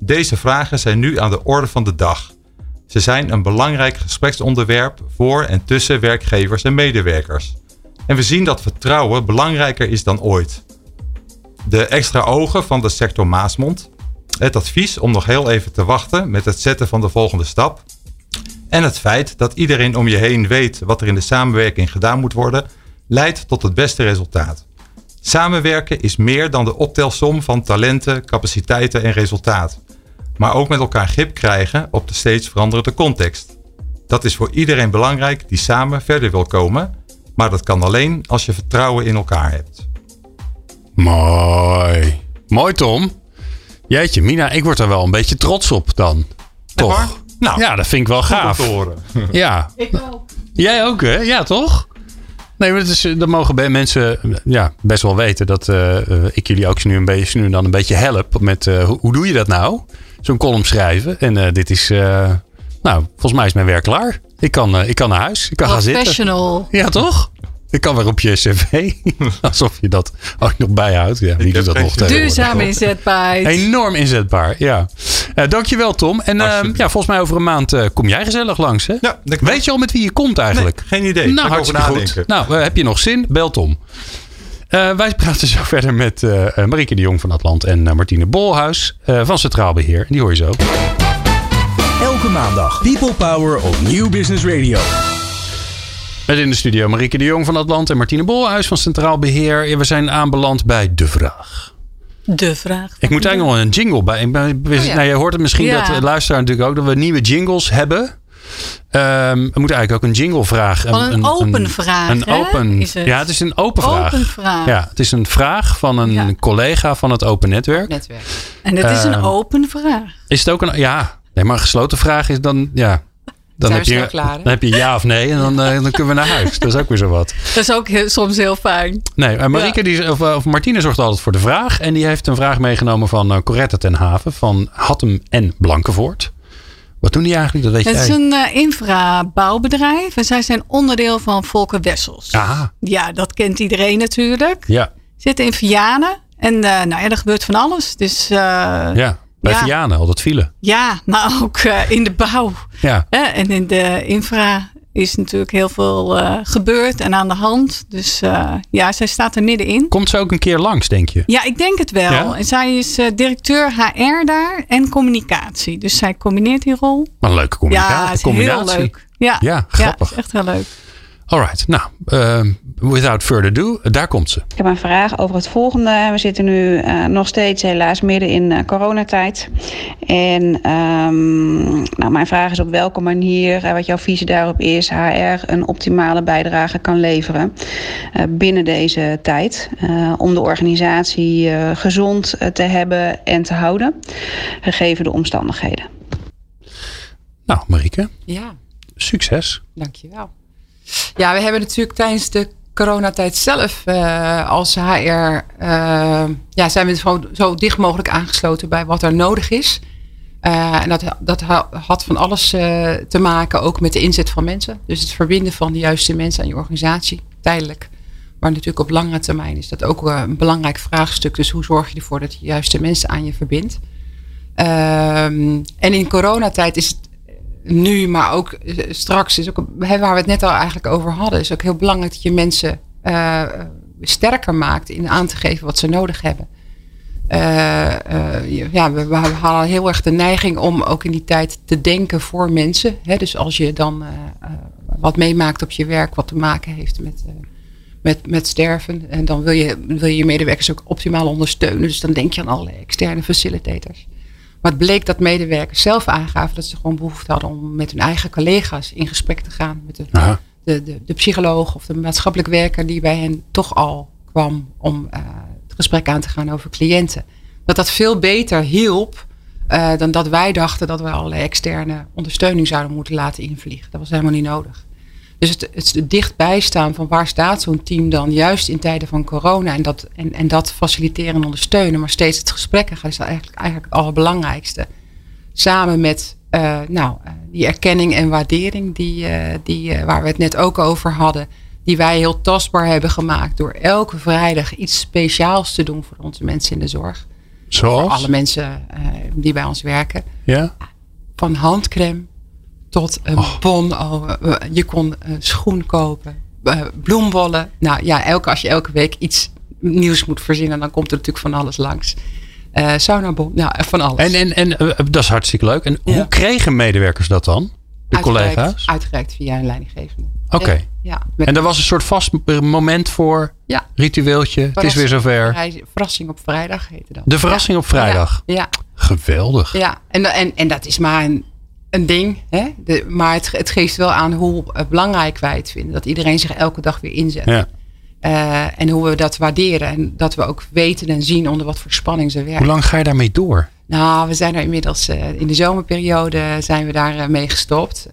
Deze vragen zijn nu aan de orde van de dag. Ze zijn een belangrijk gespreksonderwerp voor en tussen werkgevers en medewerkers. En we zien dat vertrouwen belangrijker is dan ooit. De extra ogen van de sector Maasmond, het advies om nog heel even te wachten met het zetten van de volgende stap en het feit dat iedereen om je heen weet wat er in de samenwerking gedaan moet worden, leidt tot het beste resultaat. Samenwerken is meer dan de optelsom van talenten, capaciteiten en resultaat. Maar ook met elkaar grip krijgen op de steeds veranderende context. Dat is voor iedereen belangrijk die samen verder wil komen, maar dat kan alleen als je vertrouwen in elkaar hebt. Mooi. Mooi, Tom. Jeetje, Mina, ik word er wel een beetje trots op dan. Toch? Nou, ja, dat vind ik wel gaaf. te horen. <laughs> Ja. Ik ook. Jij ook, hè? Ja, toch? Nee, maar het is, dat mogen bij mensen ja, best wel weten dat eh, eh, ik jullie ook nu, een beetje, nu dan een beetje help met eh, hoe, hoe doe je dat nou? Zo'n column schrijven. En eh, dit is, eh, nou, volgens mij is mijn werk klaar. Ik kan, eh, ik kan naar huis. Ik kan gaan zitten. Professional. Ja, toch? Ik kan weer op je cv. <laughs> Alsof je dat ook nog bijhoudt. Ja, wie doet dat nog? Duurzaam inzetbaarheid. Enorm inzetbaar, ja. Eh dankjewel Tom. En eh, ja, volgens mij over een maand eh, kom jij gezellig langs, hè? Ja, Weet je al met wie je komt eigenlijk? Nee, geen idee. Nou, hartstikke goed. nadenken. Nou, heb je nog zin? Bel Tom. Eh, wij praten <laughs> zo verder met Marieke de Jong van Atlant en eh, Martine Bolhuis eh, van Centraal Beheer. En die hoor je zo. Elke maandag People Power op Nieuw Business Radio. Met in de studio Marieke de Jong van Atlant en Martine Bolhuis van Centraal Beheer. We zijn aanbeland bij De Vraag. De vraag. Ik moet eigenlijk nog een jingle bij. Ik ben, Oh ja. nou, je hoort het misschien Ja. dat de luisteraar natuurlijk ook dat we nieuwe jingles hebben. Ehm, we moeten eigenlijk ook een jingle vragen. Van een open vraag, Een hè, open, is het? Ja, het is een open vraag. Open vraag. Ja, het is een vraag van een Ja. collega van het Open Netwerk. Netwerk. En het is een Ehm, open vraag. Is het ook een. Ja, nee, maar een gesloten vraag is dan. Ja. Dan heb, je, klaar, dan heb je ja of nee en dan, eh, dan kunnen we naar huis. Dat is ook weer zo wat. <laughs> Dat is ook heel- soms heel fijn. Nee, en Marieke, die, of, of Martine zorgt altijd voor de vraag. En die heeft een vraag meegenomen van uh, Coretta ten Haven van Hattem en Blankenvoort. Wat doen die eigenlijk? Dat weet Het is jij. een eh, infrabouwbedrijf en zij zijn onderdeel van Volker Wessels. Ah, Ja, dat kent iedereen natuurlijk. ja, Zitten in Vianen en eh, nou ja, er gebeurt van alles. Dus eh, ja. Ja. Bij Ja. Vianen, altijd file. maar ook eh, in de bouw. Ja. En in de infra is natuurlijk heel veel eh, gebeurd en aan de hand. Dus eh, ja, zij staat er middenin. Komt ze ook een keer langs, denk je? Ja, ik denk het wel. Ja? En zij is directeur HR daar en communicatie. Dus zij combineert die rol. Wat een leuke combina- ja, is combinatie. heel leuk. Ja, Ja, grappig. Ja, is echt heel leuk. Alright, nou, ehm, without further ado, daar komt ze. Ik heb een vraag over het volgende. We zitten nu eh, nog steeds helaas midden in eh, coronatijd. En ehm, nou, mijn vraag is op welke manier, eh, wat jouw visie daarop is, HR een optimale bijdrage kan leveren eh, binnen deze tijd. eh, om de organisatie eh, gezond te hebben en te houden, gegeven de omstandigheden. Nou, Marieke, Ja, succes. dankjewel. Ja, we hebben natuurlijk tijdens de coronatijd zelf eh, als HR... eh, ja, zijn we gewoon zo dicht mogelijk aangesloten bij wat er nodig is. Eh, en dat, dat ha- had van alles te maken ook met de inzet van mensen. Dus het verbinden van de juiste mensen aan je organisatie, tijdelijk. Maar natuurlijk op langere termijn is dat ook een belangrijk vraagstuk. Dus hoe zorg je ervoor dat je de juiste mensen aan je verbindt? Ehm, en in coronatijd is het nu, maar ook eh, straks, is ook, waar we het net al eigenlijk over hadden, is ook heel belangrijk dat je mensen eh, sterker maakt in aan te geven wat ze nodig hebben. Eh, eh, ja, we, we halen heel erg de neiging om ook in die tijd te denken voor mensen. Hè? Dus als je dan eh, eh, wat meemaakt op je werk wat te maken heeft met, eh, met, met sterven. En dan wil je, wil je je medewerkers ook optimaal ondersteunen. Dus dan denk je aan allerlei externe facilitators. Maar het bleek dat medewerkers zelf aangaven dat ze gewoon behoefte hadden om met hun eigen collega's in gesprek te gaan. Met de, de, de, de psycholoog of de maatschappelijk werker die bij hen toch al kwam om eh, gesprek aan te gaan over cliënten. Dat dat veel beter hielp uh, dan dat wij dachten dat we allerlei externe ondersteuning zouden moeten laten invliegen. Dat was helemaal niet nodig. Dus het, het dichtbij staan van waar staat zo'n team dan, juist in tijden van corona, en dat, en, en dat faciliteren en ondersteunen, maar steeds het gesprek gaan, is eigenlijk, eigenlijk het allerbelangrijkste. Samen met uh, nou, uh, die erkenning en waardering, die, uh, die, waar we het net ook over hadden, die wij heel tastbaar hebben gemaakt door elke vrijdag iets speciaals te doen voor onze mensen in de zorg. Zoals? Voor alle mensen die bij ons werken. Ja? Van handcreme tot een oh. bon. Oh, je kon een schoen kopen, bloembollen. Nou ja, elke, als je elke week iets nieuws moet verzinnen, dan komt er natuurlijk van alles langs. Uh, saunabon, nou van alles. En, en, en uh, dat is hartstikke leuk. En ja. hoe kregen medewerkers dat dan? De uitgereikt, collega's? Uitgereikt via een leidinggevende. Oké. Okay. Ja, en er was een soort vast moment voor ja. ritueeltje. Het is weer zover. Verrassing op vrijdag heette dat. De verrassing ja. op vrijdag. Ja. Geweldig. Ja, en, en, en dat is maar een, een ding. Hè? De, maar het, het geeft wel aan hoe belangrijk wij het vinden. Dat iedereen zich elke dag weer inzet. Ja. Uh, en hoe we dat waarderen. En dat we ook weten en zien onder wat voor spanning ze werken. Hoe lang ga je daarmee door? Nou, we zijn er inmiddels uh, in de zomerperiode zijn we daar uh, mee gestopt.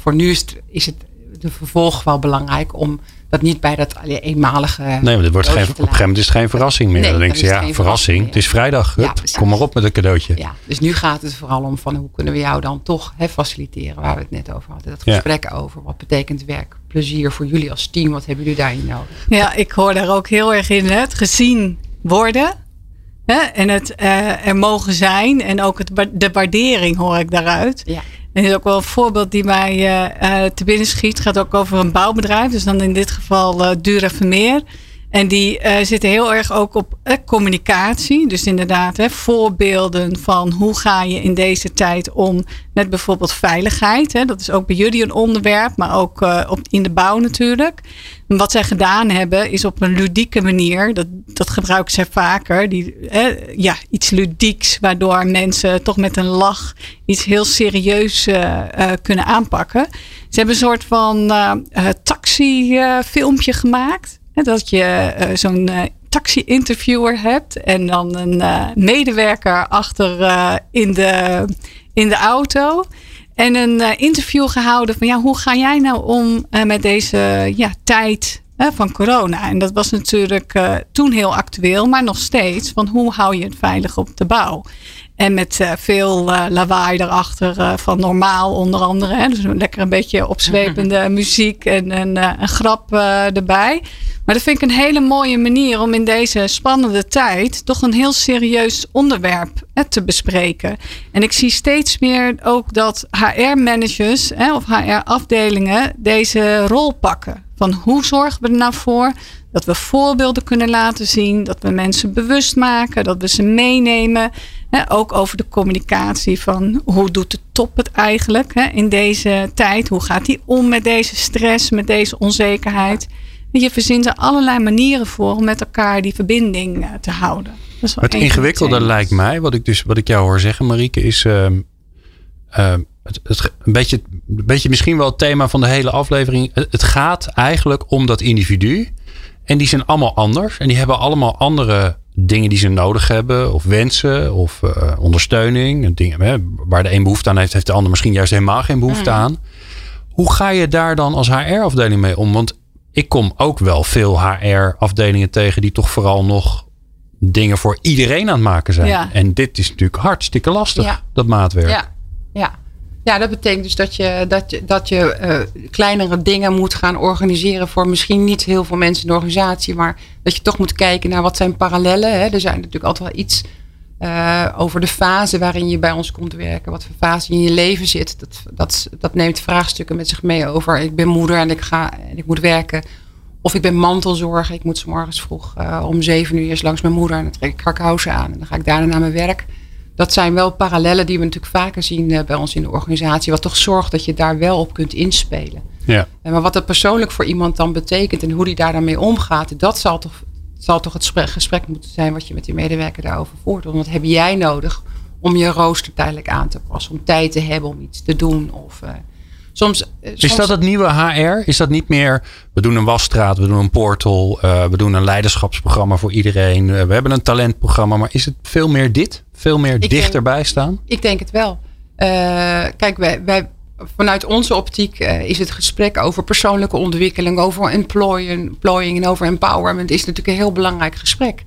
voor nu is het, is het de vervolg wel belangrijk om dat niet bij dat eenmalige. Nee, maar wordt geen, op een gegeven moment is het geen verrassing meer. Nee, dan denk je, ja, verrassing. Het is vrijdag. Hup, ja, kom maar op met een cadeautje. Ja, dus nu gaat het vooral om van hoe kunnen we jou dan toch hè, faciliteren, waar we het net over hadden. Dat gesprek ja. over. Wat betekent werk? Plezier voor jullie als team. Wat hebben jullie daarin nodig? Ja, ik hoor daar ook heel erg in. Hè? Het gezien worden. Hè? En het uh, er mogen zijn. En ook het, de waardering hoor ik daaruit. Ja. En is ook wel een voorbeeld die mij uh, uh, te binnen schiet. Het gaat ook over een bouwbedrijf. Dus dan in dit geval uh, Dura Vermeer. En die zitten heel erg ook op communicatie. Dus inderdaad, hè, voorbeelden van hoe ga je in deze tijd om met bijvoorbeeld veiligheid. Hè. Dat is ook bij jullie een onderwerp, maar ook op, in de bouw natuurlijk. En wat zij gedaan hebben is op een ludieke manier, dat, dat gebruiken zij vaker, die, ja, iets ludieks, waardoor mensen toch met een lach iets heel serieus kunnen aanpakken. Ze hebben een soort van taxi-filmpje gemaakt. Dat je zo'n taxi-interviewer hebt en dan een medewerker achter in, de, in de auto. En een interview gehouden van ja, hoe ga jij nou om met deze ja, tijd van corona? En dat was natuurlijk toen heel actueel, maar nog steeds. Van hoe hou je het veilig op de bouw? En met veel lawaai erachter van normaal onder andere. Hè? Dus lekker een beetje opzwepende <laughs> muziek en, en een grap erbij. Maar dat vind ik een hele mooie manier om in deze spannende tijd toch een heel serieus onderwerp hè, te bespreken. En ik zie steeds meer ook dat HR-managers of HR-afdelingen deze rol pakken. Van hoe zorgen we er nou voor dat we voorbeelden kunnen laten zien, dat we mensen bewust maken, dat we ze meenemen. Hè, ook over de communicatie van hoe doet de top het eigenlijk hè, in deze tijd? Hoe gaat die om met deze stress, met deze onzekerheid? Je verzint er allerlei manieren voor om met elkaar die verbinding uh, te houden. Het ingewikkelde lijkt mij, wat ik, dus, wat ik jou hoor zeggen, Marieke, is uh, uh, het, het, een, beetje, een beetje misschien wel het thema van de hele aflevering. Het, gaat eigenlijk om dat individu. En die zijn allemaal anders. En die hebben allemaal andere dingen die ze nodig hebben, of wensen, of uh, ondersteuning. Dingen, hè, waar de een behoefte aan heeft, heeft de ander misschien juist helemaal geen behoefte mm. aan. Hoe ga je daar dan als HR-afdeling mee om? Want ik kom ook wel veel HR-afdelingen tegen die toch vooral nog dingen voor iedereen aan het maken zijn. Ja. En dit is natuurlijk hartstikke lastig, ja. dat maatwerk. Ja, ja. Ja, dat betekent dus dat je, dat je, dat je uh, kleinere dingen moet gaan organiseren voor misschien niet heel veel mensen in de organisatie, maar dat je toch moet kijken naar wat zijn parallellen. Hè. Er zijn natuurlijk altijd wel iets uh, over de fase waarin je bij ons komt werken, wat voor fase in je leven zit. Dat, dat, dat neemt vraagstukken met zich mee over. Ik ben moeder en ik ga en ik moet werken. Of ik ben mantelzorger. Ik moet s morgens vroeg uh, om zeven uur eerst langs mijn moeder en dan trek ik karkousen aan en dan ga ik daarna naar mijn werk. Dat zijn wel parallellen die we natuurlijk vaker zien uh, bij ons in de organisatie. Wat toch zorgt dat je daar wel op kunt inspelen. Ja. Maar wat dat persoonlijk voor iemand dan betekent en hoe die daar dan mee omgaat, dat zal toch zal toch het gesprek moeten zijn wat je met die medewerker daarover voert. Want wat heb jij nodig om je rooster tijdelijk aan te passen? Om tijd te hebben om iets te doen. Of uh, Soms, eh, Is dat het nieuwe HR? Is dat niet meer, we doen een wasstraat, we doen een portal, eh, we doen een leiderschapsprogramma voor iedereen, eh, we hebben een talentprogramma, maar is het veel meer dit? Veel meer dichterbij staan? Ik denk het wel. Kijk, wij, wij, vanuit onze optiek is het gesprek over persoonlijke ontwikkeling, over employing, en over empowerment is natuurlijk een heel belangrijk gesprek.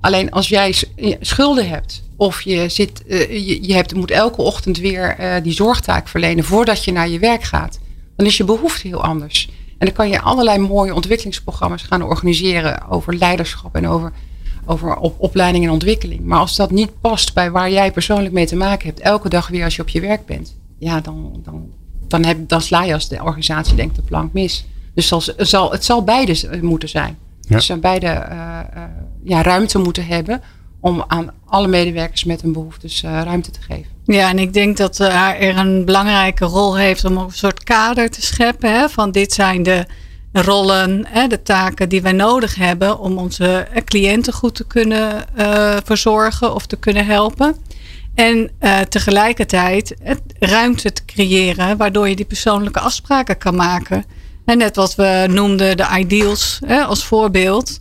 Alleen als jij schulden hebt of je, zit, eh, je, je hebt, moet elke ochtend weer eh, die zorgtaak verlenen voordat je naar je werk gaat, dan is je behoefte heel anders. En dan kan je allerlei mooie ontwikkelingsprogramma's gaan organiseren over leiderschap en over, over op, opleiding en ontwikkeling. Maar als dat niet past bij waar jij persoonlijk mee te maken hebt, elke dag weer als je op je werk bent, ja, dan, dan, dan, heb, dan sla je als de organisatie denkt de plank mis. Dus zal, zal, het zal beide moeten zijn. Ja. Dus ze beide eh, ja, ruimte moeten hebben om aan alle medewerkers met hun behoeftes eh, ruimte te geven. Ja, en ik denk dat eh, er een belangrijke rol heeft om een soort kader te scheppen. Hè, van dit zijn de rollen, hè, de taken die wij nodig hebben om onze eh, cliënten goed te kunnen eh, verzorgen of te kunnen helpen. En eh, tegelijkertijd ruimte te creëren waardoor je die persoonlijke afspraken kan maken. En net wat we noemden de ideals hè, als voorbeeld.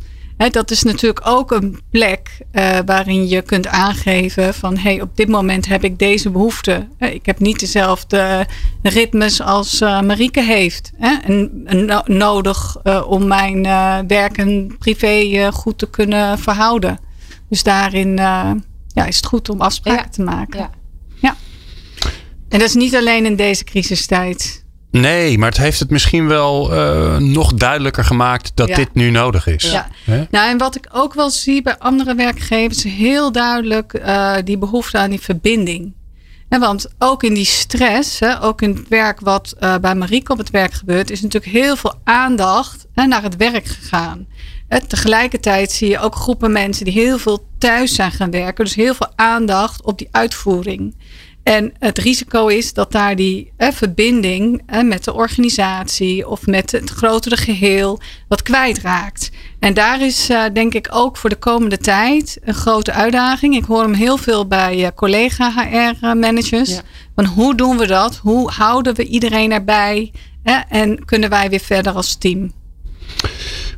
Dat is natuurlijk ook een plek eh, waarin je kunt aangeven van hey, op dit moment heb ik deze behoefte. Ik heb niet dezelfde ritmes als eh, Marieke heeft. En, en no- nodig eh, om mijn werk en privé goed te kunnen verhouden. Dus daarin ja, is het goed om afspraken Ja, te maken. ja. ja. En dat is niet alleen in deze crisistijd. Nee, maar het heeft het misschien wel eh, nog duidelijker gemaakt dat Ja. dit nu nodig is. Ja. Nou, en wat ik ook wel zie bij andere werkgevers, heel duidelijk eh, die behoefte aan die verbinding. En want ook in die stress, hè, ook in het werk wat eh, bij Marieke op het werk gebeurt, is natuurlijk heel veel aandacht hè, naar het werk gegaan. Hè, tegelijkertijd zie je ook groepen mensen die heel veel thuis zijn gaan werken. Dus heel veel aandacht op die uitvoering. En het risico is dat daar die eh, verbinding eh, met de organisatie of met het grotere geheel wat kwijtraakt. En daar is eh, denk ik ook voor de komende tijd een grote uitdaging. Ik hoor hem heel veel bij eh, collega HR-managers. Ja. Van hoe doen we dat? Hoe houden we iedereen erbij? Eh, en kunnen wij weer verder als team?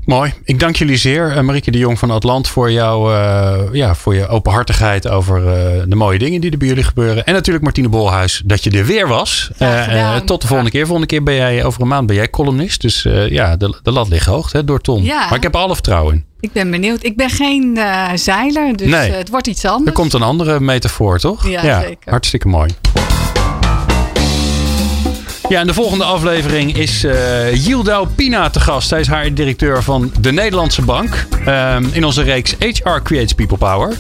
Mooi. Ik dank jullie zeer, eh, Marieke de Jong van Atlant, voor, jou, eh, ja, voor je openhartigheid over eh, de mooie dingen die er bij jullie gebeuren. En natuurlijk Martine Bolhuis, dat je er weer was. Tot de volgende keer. Volgende keer ben jij, over een maand ben jij columnist. Dus ja, de, de lat ligt hoog hè, door Tom. Ja. Maar ik heb alle vertrouwen in. Ik ben benieuwd. Ik ben geen zeiler, dus Nee. het wordt iets anders. Er komt een andere metafoor, toch? Ja, zeker. Hartstikke mooi. Ja, in de volgende aflevering is Yildau Pina te gast. Hij is haar directeur van de Nederlandse Bank. Ehm, in onze reeks HR Creates People Power.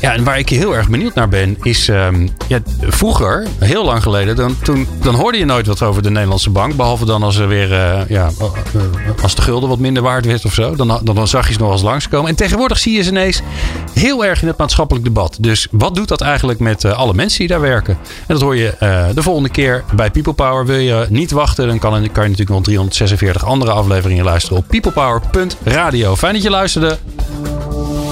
Ja, en waar ik heel erg benieuwd naar ben, is ehm, ja, vroeger, heel lang geleden, dan, toen, dan hoorde je nooit wat over de Nederlandse bank. Behalve dan als er weer, eh, ja, eh, eh, als de gulden wat minder waard werd of zo. Dan, dan, dan zag je ze nog eens langskomen. En tegenwoordig zie je ze ineens heel erg in het maatschappelijk debat. Dus wat doet dat eigenlijk met alle mensen die daar werken? En dat hoor je de volgende keer bij People Power. Wil je niet wachten, dan kan, kan je natuurlijk nog 346 andere afleveringen luisteren op peoplepower.radio. Fijn dat je luisterde.